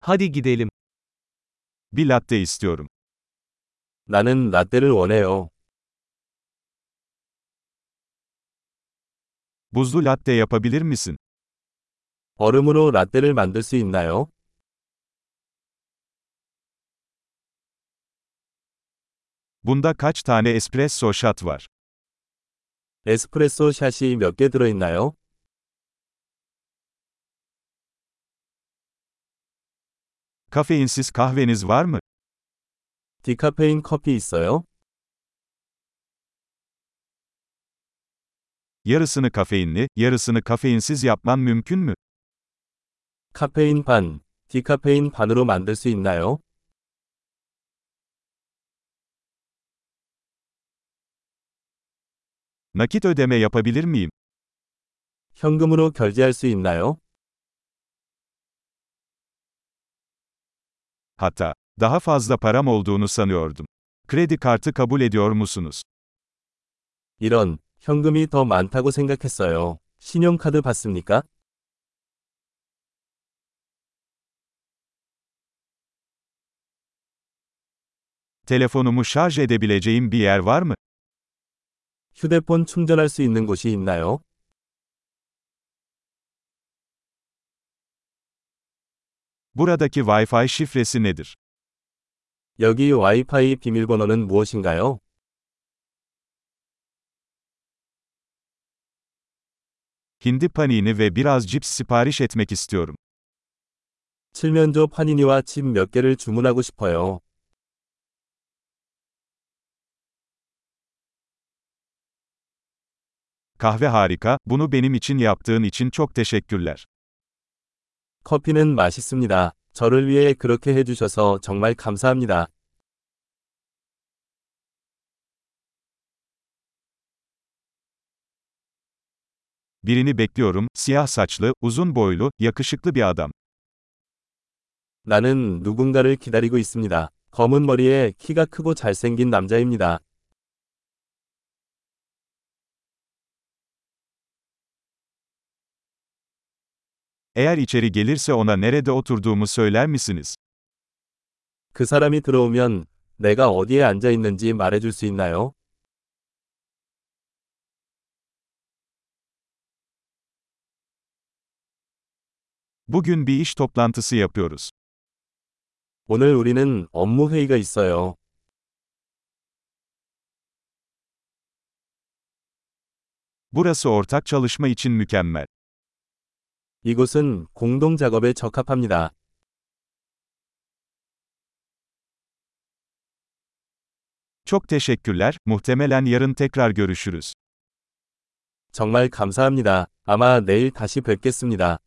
Hadi gidelim. Bir latte istiyorum. 나는 라떼를 원해요. Buzlu latte yapabilir misin? 얼음으로 라떼를 만들 수 있나요? Bunda kaç tane espresso shot var? 에스프레소 샷이 몇 개 들어있나요? Kafeinsiz kahveniz var mı? 디카페인 커피 있어요? Yarısını kafeinli, yarısını kafeinsiz yapman mümkün mü? 카페인 반, 디카페인 반으로 만들 수 있나요? Nakit ödeme yapabilir miyim? 현금으로 결제할 수 있나요? Hatta, daha fazla param olduğunu sanıyordum. Kredi kartı kabul ediyor musunuz? 이런, 현금이 더 많다고 생각했어요. 신용카드 받습니까? Telefonumu şarj edebileceğim bir yer var mı? 휴대폰 충전할 수 있는 곳이 있나요? Buradaki Wi-Fi şifresi nedir? 여기 와이파이 비밀번호는 무엇인가요? Hindi panini ve biraz cips sipariş etmek istiyorum. 칠면조 파니니와 칩 몇 개를 주문하고 싶어요. Kahve harika, bunu benim için yaptığın için çok teşekkürler. 커피는 맛있습니다. 저를 위해 그렇게 해주셔서 정말 감사합니다. Birini bekliyorum, siyah saçlı, uzun boylu, yakışıklı bir adam. 나는 누군가를 기다리고 있습니다. 검은 머리에 키가 크고 잘생긴 남자입니다. Eğer içeri gelirse ona nerede oturduğumu söyler misiniz? 그 사람이 들어오면 내가 어디에 앉아 있는지 말해줄 수 있나요? Bugün bir iş toplantısı yapıyoruz. 오늘 우리는 업무 회의가 있어요. Burası ortak çalışma için mükemmel. 이곳은 공동 작업에 적합합니다. Çok teşekkürler, muhtemelen yarın tekrar görüşürüz. 정말 감사합니다. 아마 내일 다시 뵙겠습니다.